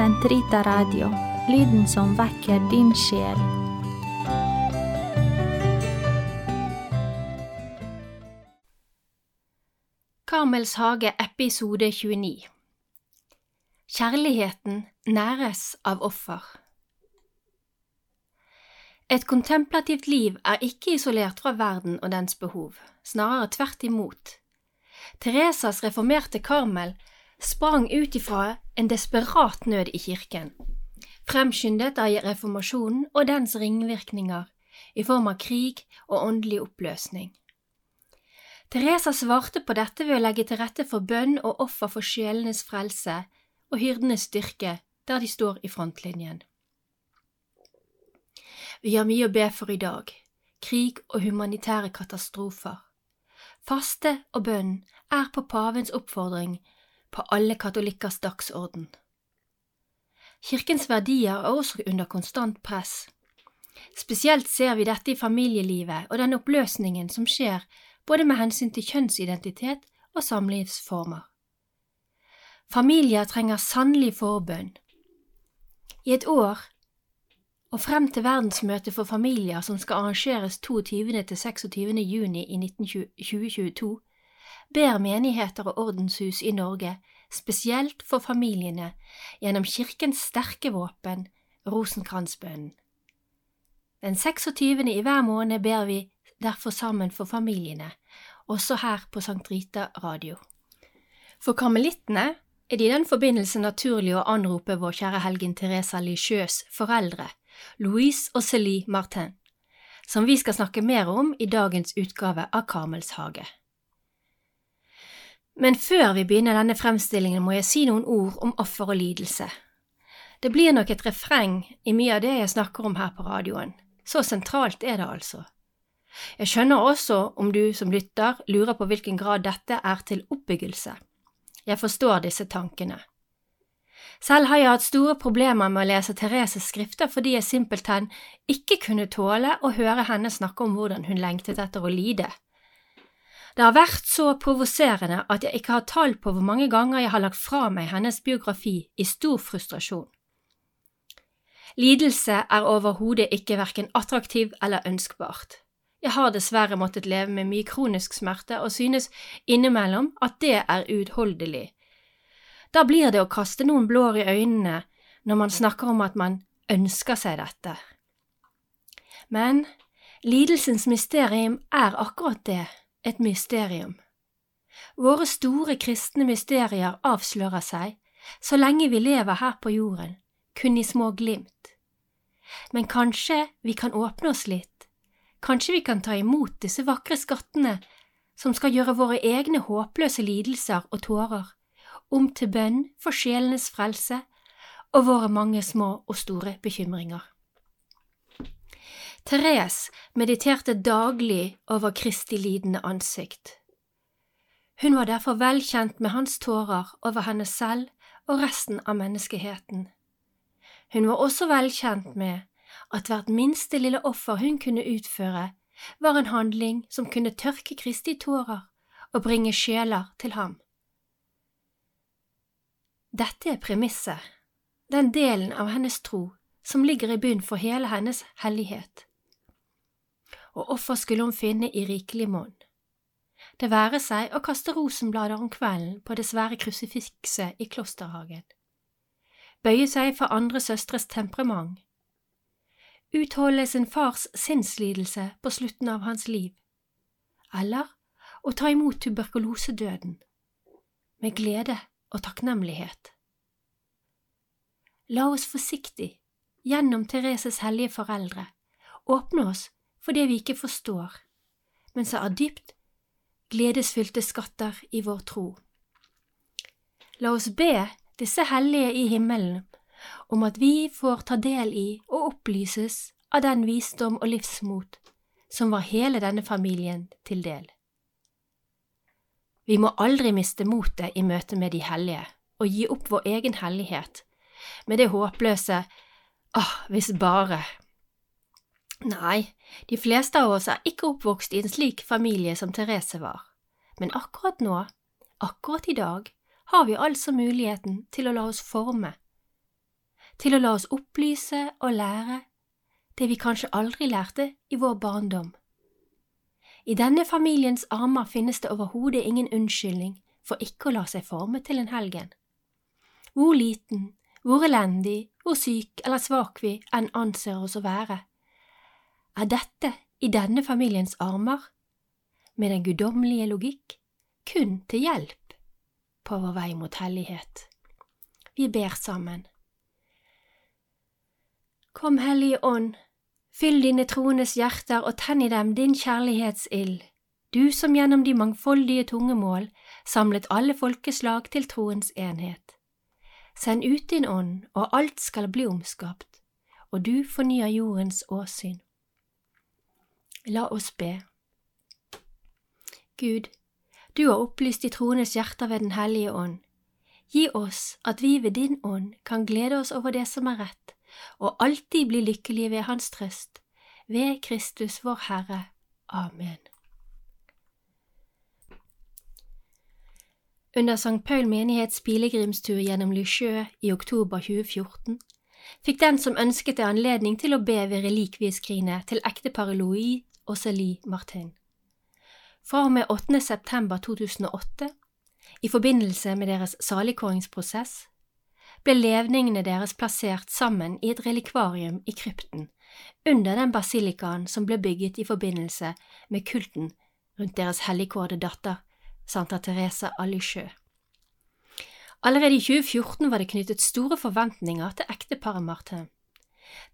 Sentrita Radio, lyden som vekker din sjel. Karmels hage episode 29 Kjærligheten næres av offer. Et kontemplativt liv er ikke isolert fra verden og dens behov, snarere tvert imot. Teresas reformerte Karmel sprang ut ifra en desperat nød i kirken, fremskyndet av reformasjonen og dens ringvirkninger i form av krig og åndelig oppløsning. Teresa svarte på dette ved å legge til rette for bønn og offer for sjelenes frelse og hyrdenes styrke der de står i frontlinjen. Vi har mye å be for i dag, krig og humanitære katastrofer. Faste og bønn er på pavens oppfordring på alle katolikkers dagsorden. Kirkens verdier er også under konstant press. Spesielt ser vi dette i familielivet og den oppløsningen som skjer både med hensyn til kjønnsidentitet og samlivsformer. Familier trenger sannelig forbønn. I et år og frem til verdensmøtet for familier som skal arrangeres 22. til 26. juni i 2022, ber menigheter og ordenshus i Norge spesielt for familiene gjennom kirkens sterke våpen, rosenkransbønnen. Den 26. i hver måned ber vi derfor sammen for familiene, også her på Sankt Rita radio. For karmelittene er det i den forbindelse naturlig å anrope vår kjære helgen Teresa Lichøs foreldre, Louise og Célie Martin, som vi skal snakke mer om i dagens utgave av Karmels hage. Men før vi begynner denne fremstillingen, må jeg si noen ord om offer og lidelse. Det blir nok et refreng i mye av det jeg snakker om her på radioen. Så sentralt er det altså. Jeg skjønner også om du som lytter lurer på hvilken grad dette er til oppbyggelse. Jeg forstår disse tankene. Selv har jeg hatt store problemer med å lese Thereses skrifter fordi jeg simpelthen ikke kunne tåle å høre henne snakke om hvordan hun lengtet etter å lide. Det har vært så provoserende at jeg ikke har tall på hvor mange ganger jeg har lagt fra meg hennes biografi i stor frustrasjon. Lidelse er overhodet ikke verken attraktiv eller ønskbart. Jeg har dessverre måttet leve med mye kronisk smerte og synes innimellom at det er uutholdelig. Da blir det å kaste noen blår i øynene når man snakker om at man ønsker seg dette. Men lidelsens mysterium er akkurat det, et mysterium. Våre store kristne mysterier avslører seg, så lenge vi lever her på jorden, kun i små glimt. Men kanskje vi kan åpne oss litt, kanskje vi kan ta imot disse vakre skattene som skal gjøre våre egne håpløse lidelser og tårer om til bønn for sjelenes frelse og våre mange små og store bekymringer. Therese mediterte daglig over Kristi lidende ansikt. Hun var derfor vel kjent med hans tårer over henne selv og resten av menneskeheten. Hun var også vel kjent med at hvert minste lille offer hun kunne utføre, var en handling som kunne tørke Kristi tårer og bringe sjeler til ham. Dette er premisset, den delen av hennes tro som ligger i bunn for hele hennes hellighet og offer skulle hun finne i rikelig monn. Det være seg å kaste rosenblader om kvelden på det svære krusifikset i klosterhagen, bøye seg for andre søstres temperament, utholde sin fars sinnslidelse på slutten av hans liv, eller å ta imot tuberkulosedøden, med glede og takknemlighet. La oss forsiktig, gjennom Thereses hellige foreldre, åpne oss fordi vi ikke forstår, men som er dypt gledesfylte skatter i vår tro. La oss be disse hellige i himmelen om at vi får ta del i og opplyses av den visdom og livsmot som var hele denne familien til del. Vi må aldri miste motet i møte med de hellige og gi opp vår egen hellighet med det håpløse åh, hvis bare Nei, de fleste av oss er ikke oppvokst i en slik familie som Therese var, men akkurat nå, akkurat i dag, har vi altså muligheten til å la oss forme. til å la oss opplyse og lære det vi kanskje aldri lærte i vår barndom. I denne familiens armer finnes det overhodet ingen unnskyldning for ikke å la seg forme til en helgen. Hvor liten, hvor elendig, hvor syk eller svak vi enn anser oss å være, er dette i denne familiens armer, med den guddommelige logikk, kun til hjelp på vår vei mot hellighet. Vi ber sammen. Kom, Hellige Ånd, fyll dine troendes hjerter og tenn i dem din kjærlighetsild, du som gjennom de mangfoldige tungemål samlet alle folkeslag til troens enhet. Send ut din ånd, og alt skal bli omskapt, og du fornyer jordens åsyn. La oss be. Gud, du har opplyst de troendes hjerter ved Den hellige ånd. Gi oss at vi ved din ånd kan glede oss over det som er rett, og alltid bli lykkelige ved Hans trøst, ved Kristus vår Herre. Amen. Under St. Paul menighets pilegrimstur gjennom Lysjø i oktober 2014 fikk den som ønsket det anledning til å be ved relikvieskrinet til ekteparet Louis og Celie Martin. Fra og med 8. september 2008, i forbindelse med deres saligkåringsprosess, ble levningene deres plassert sammen i et relikvarium i krypten, under den basilikaen som ble bygget i forbindelse med kulten rundt deres helligkårede datter, Santa Teresa av. Allerede i 2014 var det knyttet store forventninger til ekteparet Martin.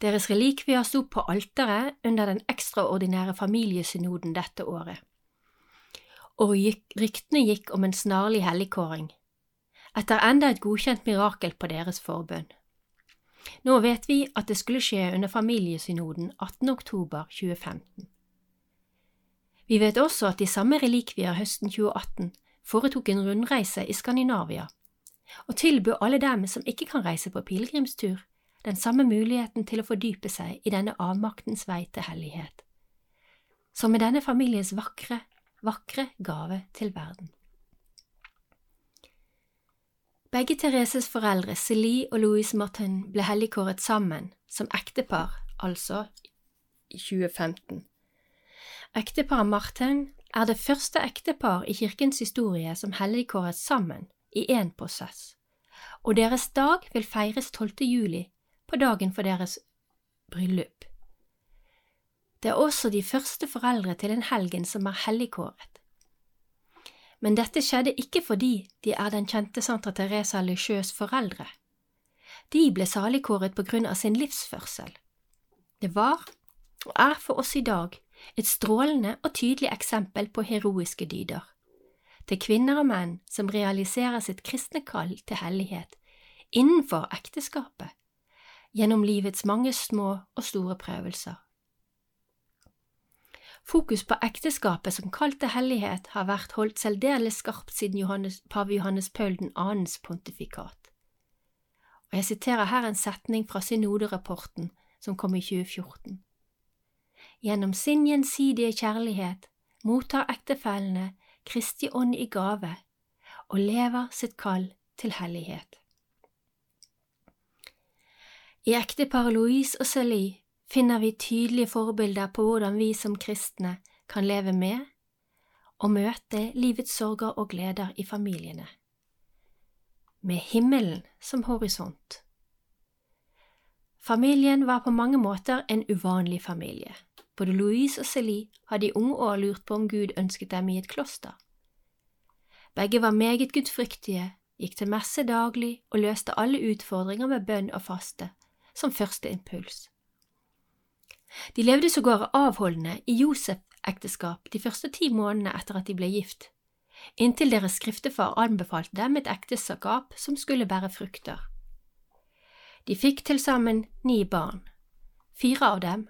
Deres relikvier sto på alteret under den ekstraordinære familiesynoden dette året. Og ryktene gikk om en snarlig helligkåring, etter enda et godkjent mirakel på deres forbønn. Nå vet vi at det skulle skje under familiesynoden 18. oktober 2015. Vi vet også at de samme relikvier høsten 2018 foretok en rundreise i Skandinavia og tilbød alle dem som ikke kan reise på pilegrimstur, den samme muligheten til å fordype seg i denne avmaktens vei til hellighet, som med denne familiens vakre, vakre gave til verden. Begge Thereses foreldre, Celie og Louise Martin, ble helligkåret sammen, som ektepar, altså i 2015. Ekteparet Martin er det første ektepar i kirkens historie som helligkåret sammen i én prosess, og deres dag vil feires 12. juli, på dagen for deres bryllup. Det er også de første foreldre til en helgen som er helligkåret. Men dette skjedde ikke fordi de er den kjente Santa Teresa Lisieux foreldre. De ble saligkåret på grunn av sin livsførsel. Det var, og er for oss i dag, et strålende og tydelig eksempel på heroiske dyder. Til kvinner og menn som realiserer sitt kristne kall til hellighet innenfor ekteskapet, gjennom livets mange små og store prøvelser. Fokus på ekteskapet som kalte hellighet har vært holdt særdeles skarpt siden Johannes, pave Johannes Paul 2.s pontifikat. Og jeg siterer her en setning fra synoderapporten som kom i 2014. Gjennom sin gjensidige kjærlighet mottar ektefellene Kristi ånd i gave og lever sitt kall til hellighet. I ekteparet Louise og Celie finner vi tydelige forbilder på hvordan vi som kristne kan leve med og møte livets sorger og gleder i familiene, med himmelen som horisont. Familien var på mange måter en uvanlig familie. Både Louise og Celie hadde i unge år lurt på om Gud ønsket dem i et kloster. Begge var meget gudfryktige, gikk til messe daglig og løste alle utfordringer med bønn og faste, som første impuls. De levde sågar avholdende i Josef-ekteskap de første ti månedene etter at de ble gift, inntil deres skriftefar anbefalte dem et ekteskap som skulle bære frukter. De fikk til sammen ni barn. Fire av dem,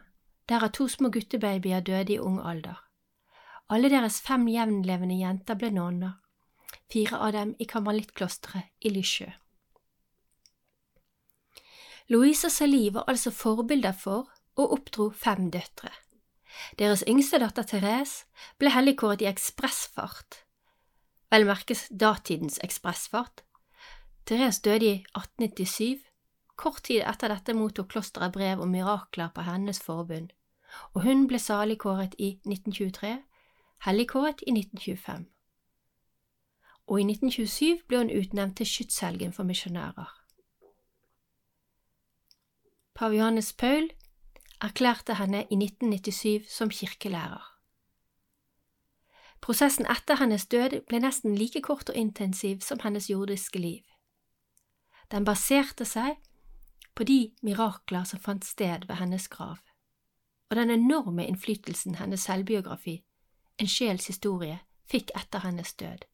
derav to små guttebabyer, døde i ung alder. Alle deres fem jevnlevende jenter ble nonner, fire av dem i karmelittklosteret i Lysjø. Louise og Celie var altså forbilder for og oppdro fem døtre. Deres yngste datter Therese ble helligkåret i ekspressfart, vel merkes datidens ekspressfart. Therese døde i 1897, Kort tid etter dette mottok klosteret brev om mirakler på hennes forbund, og hun ble saligkåret i 1923, helligkåret i 1925. Og i 1927 ble hun utnevnt til skytshelgen for misjonærer. Pav Johannes Paul erklærte henne i 1997 som kirkelærer. Prosessen etter hennes død ble nesten like kort og intensiv som hennes jordiske liv. Den baserte seg på de mirakler som fant sted ved hennes grav, og den enorme innflytelsen hennes selvbiografi, En sjels historie, fikk etter hennes død.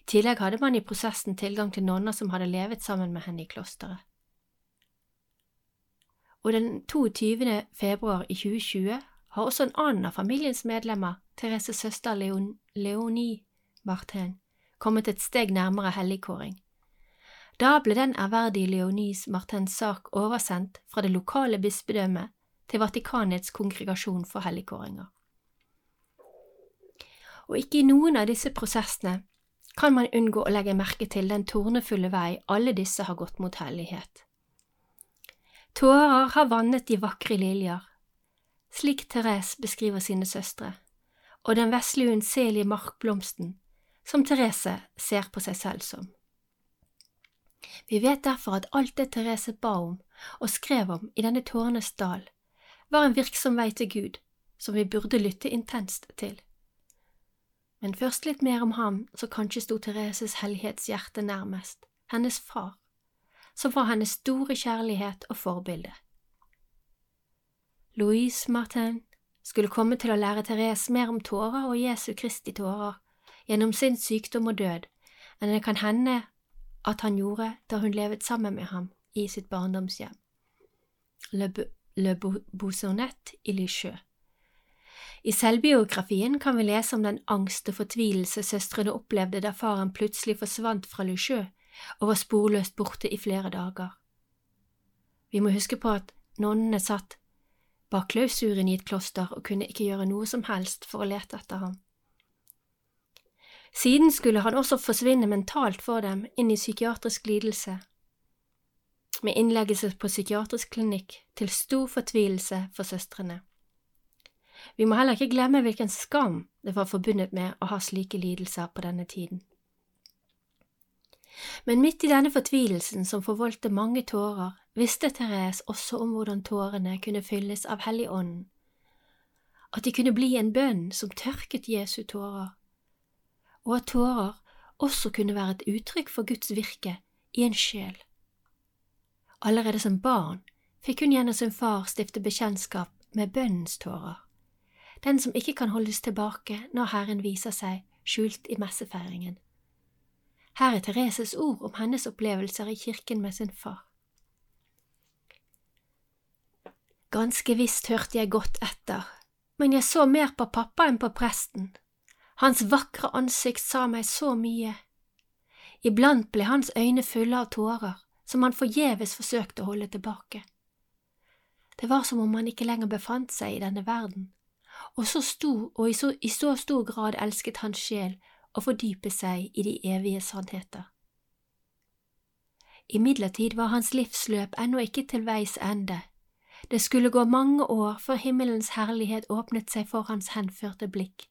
I tillegg hadde man i prosessen tilgang til nonner som hadde levet sammen med henne i klosteret. Og den 22. februar i 2020 har også en annen av familiens medlemmer, Thereses søster Leon Leonie Martin, kommet et steg nærmere helligkåring. Da ble den ærverdige Leonies Martens sak oversendt fra det lokale bispedømmet til Vatikanets kongregasjon for helligkåringer. Og ikke i noen av disse prosessene kan man unngå å legge merke til den tornefulle vei alle disse har gått mot hellighet. Tårer har vannet de vakre liljer, slik Therese beskriver sine søstre, og den vesle unnselige markblomsten som Therese ser på seg selv som. Vi vet derfor at alt det Therese ba om og skrev om i denne tårenes dal, var en virksom vei til Gud som vi burde lytte intenst til. Men først litt mer om ham som kanskje sto Thereses hellighetshjerte nærmest, hennes far, som var hennes store kjærlighet og forbilde. Louise Martin skulle komme til å lære Therese mer om tårer og Jesu Kristi tårer gjennom sin sykdom og død enn det kan hende at han gjorde da hun levet sammen med ham i sitt barndomshjem, Le, Le Bousonnet i Licheux. I selvbiografien kan vi lese om den angst og fortvilelse søstrene opplevde da faren plutselig forsvant fra Licheux og var sporløst borte i flere dager. Vi må huske på at nonnene satt bak klausuren i et kloster og kunne ikke gjøre noe som helst for å lete etter ham. Siden skulle han også forsvinne mentalt for dem inn i psykiatrisk lidelse, med innleggelse på psykiatrisk klinikk til stor fortvilelse for søstrene. Vi må heller ikke glemme hvilken skam det var forbundet med å ha slike lidelser på denne tiden. Men midt i denne fortvilelsen som forvoldte mange tårer, visste Therese også om hvordan tårene kunne fylles av Helligånden, at de kunne bli en bønn som tørket Jesu tårer, og at tårer også kunne være et uttrykk for Guds virke i en sjel. Allerede som barn fikk hun gjennom sin far stifte bekjentskap med bønnens tårer, den som ikke kan holdes tilbake når Herren viser seg skjult i messefeiringen. Her er Thereses ord om hennes opplevelser i kirken med sin far. Ganske visst hørte jeg godt etter, men jeg så mer på pappa enn på presten, hans vakre ansikt sa meg så mye. Iblant ble hans øyne fulle av tårer som han forgjeves forsøkte å holde tilbake. Det var som om han ikke lenger befant seg i denne verden, og, så stor, og i, så, i så stor grad elsket hans sjel å fordype seg i de evige sannheter. Imidlertid var hans livsløp ennå ikke til veis ende. Det skulle gå mange år før himmelens herlighet åpnet seg for hans henførte blikk,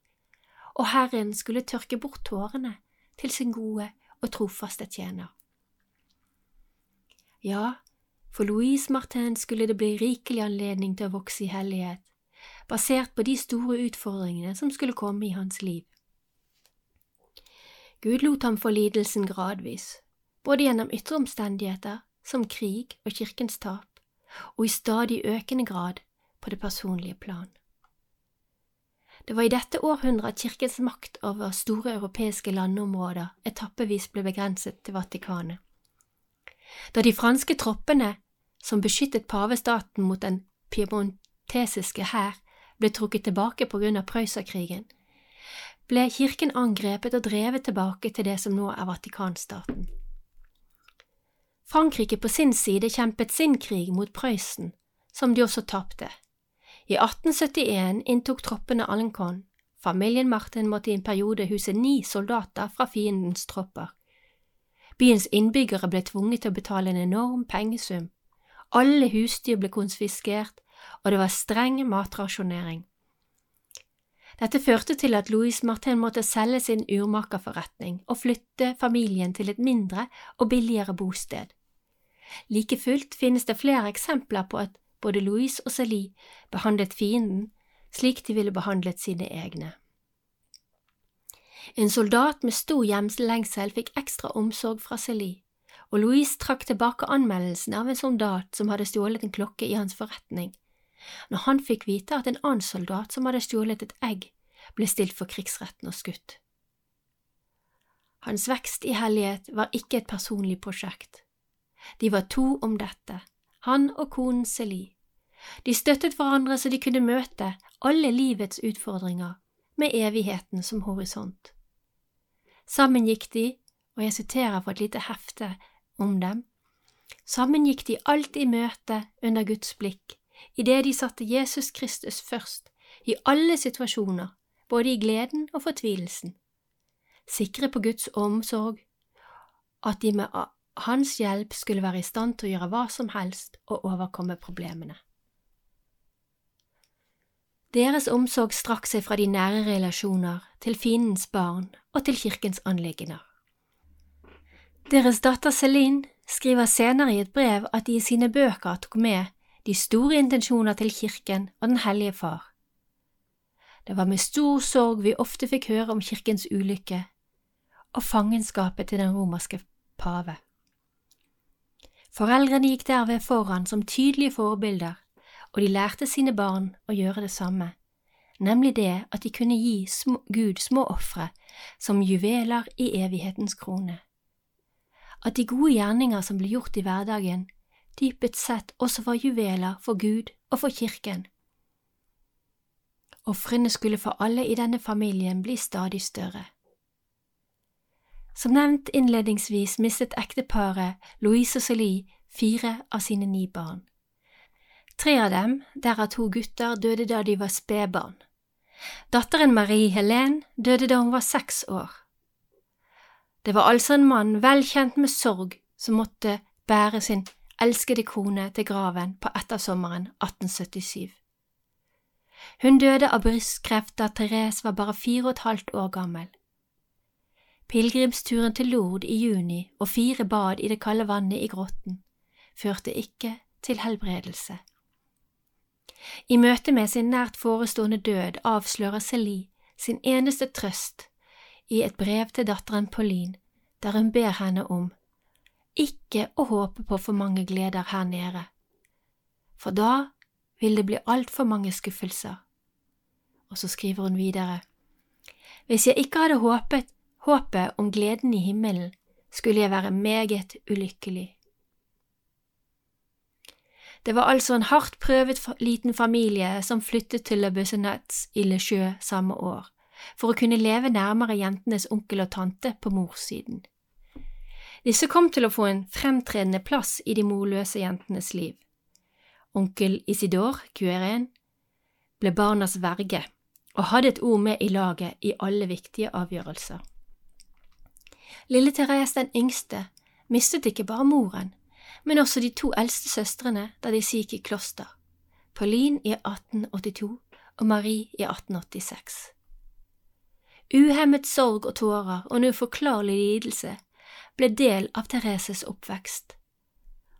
og Herren skulle tørke bort tårene til sin gode og trofaste tjener. Ja, for Louise Martin skulle det bli rikelig anledning til å vokse i hellighet, basert på de store utfordringene som skulle komme i hans liv. Gud lot ham få lidelsen gradvis, både gjennom ytre omstendigheter som krig og kirkens tap, og i stadig økende grad på det personlige plan. Det var i dette århundret at kirkens makt over store europeiske landområder etappevis ble begrenset til Vatikanet. Da de franske troppene som beskyttet pavestaten mot den piemontesiske hær, ble trukket tilbake på grunn av Prøyserkrigen, ble kirken angrepet og drevet tilbake til det som nå er Vatikanstaten. Frankrike på sin side kjempet sin krig mot Prøysen, som de også tapte. I 1871 inntok troppene Alencon. Familien Martin måtte i en periode huse ni soldater fra fiendens tropper. Byens innbyggere ble tvunget til å betale en enorm pengesum. Alle husdyr ble konfiskert, og det var streng matrasjonering. Dette førte til at Louis Martin måtte selge sin urmakerforretning og flytte familien til et mindre og billigere bosted. Like fullt finnes det flere eksempler på at både Louise og Celie behandlet fienden slik de ville behandlet sine egne. En soldat med stor hjemlengsel fikk ekstra omsorg fra Celie, og Louise trakk tilbake anmeldelsen av en soldat som hadde stjålet en klokke i hans forretning, når han fikk vite at en annen soldat som hadde stjålet et egg, ble stilt for krigsretten og skutt. Hans vekst i hellighet var ikke et personlig prosjekt. De var to om dette, han og konen Celie. De støttet hverandre så de kunne møte alle livets utfordringer med evigheten som horisont. Sammen gikk de, og jeg siterer fra et lite hefte om dem, sammen gikk de alltid i møte under Guds blikk, idet de satte Jesus Kristus først, i alle situasjoner, både i gleden og fortvilelsen, sikre på Guds omsorg, at de med hans hjelp skulle være i stand til å gjøre hva som helst og overkomme problemene. Deres omsorg strakk seg fra de nære relasjoner til fiendens barn og til kirkens anliggender. Deres datter Celine skriver senere i et brev at de i sine bøker tok med de store intensjoner til kirken og Den hellige far. Det var med stor sorg vi ofte fikk høre om kirkens ulykke og fangenskapet til den romerske pave. Foreldrene gikk derved foran som tydelige forbilder, og de lærte sine barn å gjøre det samme, nemlig det at de kunne gi Gud små ofre som juveler i evighetens krone. At de gode gjerninger som ble gjort i hverdagen, dypet sett også var juveler for Gud og for kirken. Ofrene skulle for alle i denne familien bli stadig større. Som nevnt innledningsvis mistet ekteparet Louise og Celie fire av sine ni barn. Tre av dem, derav to gutter, døde da de var spedbarn. Datteren Marie Helene døde da hun var seks år. Det var altså en mann vel kjent med sorg som måtte bære sin elskede kone til graven på ettersommeren 1877. Hun døde av brystkreft da Therese var bare fire og et halvt år gammel. Pilegrimsturen til Lourdes i juni og fire bad i det kalde vannet i grotten førte ikke til helbredelse. I møte med sin nært forestående død avslører Celie sin eneste trøst i et brev til datteren Pauline, der hun ber henne om ikke å håpe på for mange gleder her nede, for da vil det bli altfor mange skuffelser. Og så skriver hun videre, Hvis jeg ikke hadde håpet håpet om gleden i himmelen, skulle jeg være meget ulykkelig. Det var altså en hardt prøvet liten familie som flyttet til Le Bessenets i Le Jeu samme år, for å kunne leve nærmere jentenes onkel og tante på morssiden. Disse kom til å få en fremtredende plass i de morløse jentenes liv. Onkel Isidore Cueren ble barnas verge og hadde et ord med i laget i alle viktige avgjørelser. Lille Therese den yngste mistet ikke bare moren, men også de to eldste søstrene da de gikk i kloster, Pauline i 1882 og Marie i 1886. Uhemmet sorg og tårer og en uforklarlig lidelse ble del av Thereses oppvekst,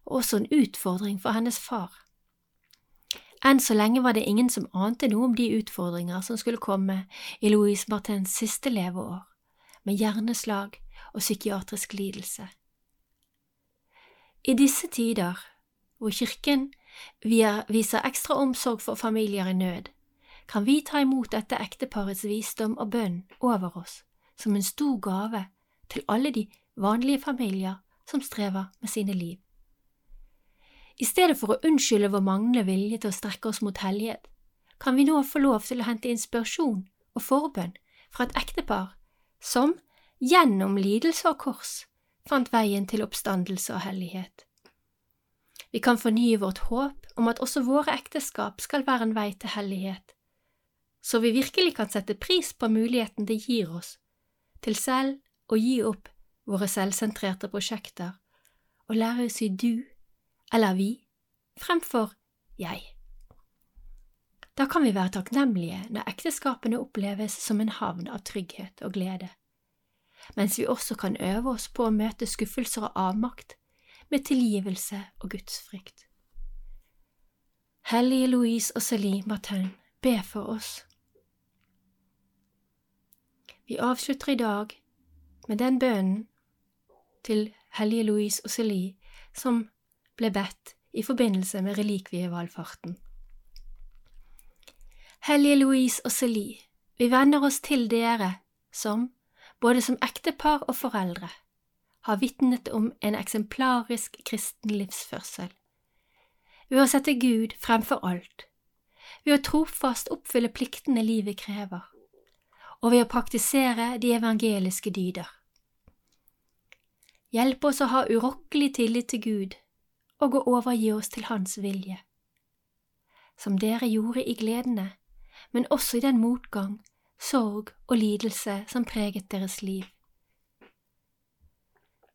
og også en utfordring for hennes far. Enn så lenge var det ingen som ante noe om de utfordringer som skulle komme i Louise Martins siste leveår, med hjerneslag og psykiatrisk lidelse. I disse tider, hvor Kirken viser ekstra omsorg for familier i nød, kan vi ta imot dette ekteparets visdom og bønn over oss som en stor gave til alle de vanlige familier som strever med sine liv. I stedet for å unnskylde vår manglende vilje til å strekke oss mot hellighet, kan vi nå få lov til å hente inspirasjon og forbønn fra et ektepar som, gjennom lidelse og kors, fant veien til oppstandelse og hellighet. Vi kan fornye vårt håp om at også våre ekteskap skal være en vei til hellighet, så vi virkelig kan sette pris på muligheten det gir oss til selv å gi opp våre selvsentrerte prosjekter og lære å si du eller vi fremfor jeg. Da kan vi være takknemlige når ekteskapene oppleves som en havn av trygghet og glede, mens vi også kan øve oss på å møte skuffelser og avmakt med tilgivelse og gudsfrykt. Hellige Louise og Celine Martin, be for oss. Vi avslutter i dag med den bønnen til Hellige Louise og Celie som ble bedt i forbindelse med relikvievalfarten. Hellige Louise og Celie, vi venner oss til dere som, både som ektepar og foreldre, har vitnet om en eksemplarisk kristen livsførsel. Ved å sette Gud fremfor alt, ved å trofast oppfylle pliktene livet krever, og ved å praktisere de evangeliske dyder. Hjelp oss å ha urokkelig tillit til Gud og å overgi oss til Hans vilje. Som dere gjorde i gledene, men også i den motgang, sorg og lidelse som preget deres liv.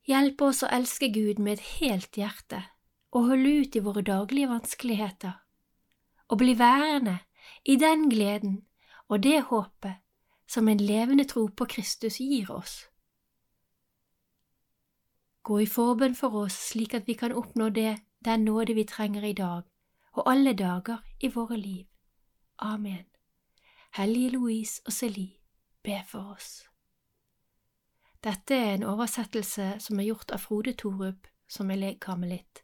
Hjelp oss å elske Gud med et helt hjerte og holde ut i våre daglige vanskeligheter, og bli værende i den gleden og det håpet som en levende tro på Kristus gir oss. Gå i forbønn for oss slik at vi kan oppnå det, den nåde vi trenger i dag og alle dager i våre liv. Amen. Hellige Louise og Celie, be for oss. Dette er en oversettelse som er gjort av Frode Torup, som er legkarmelitt.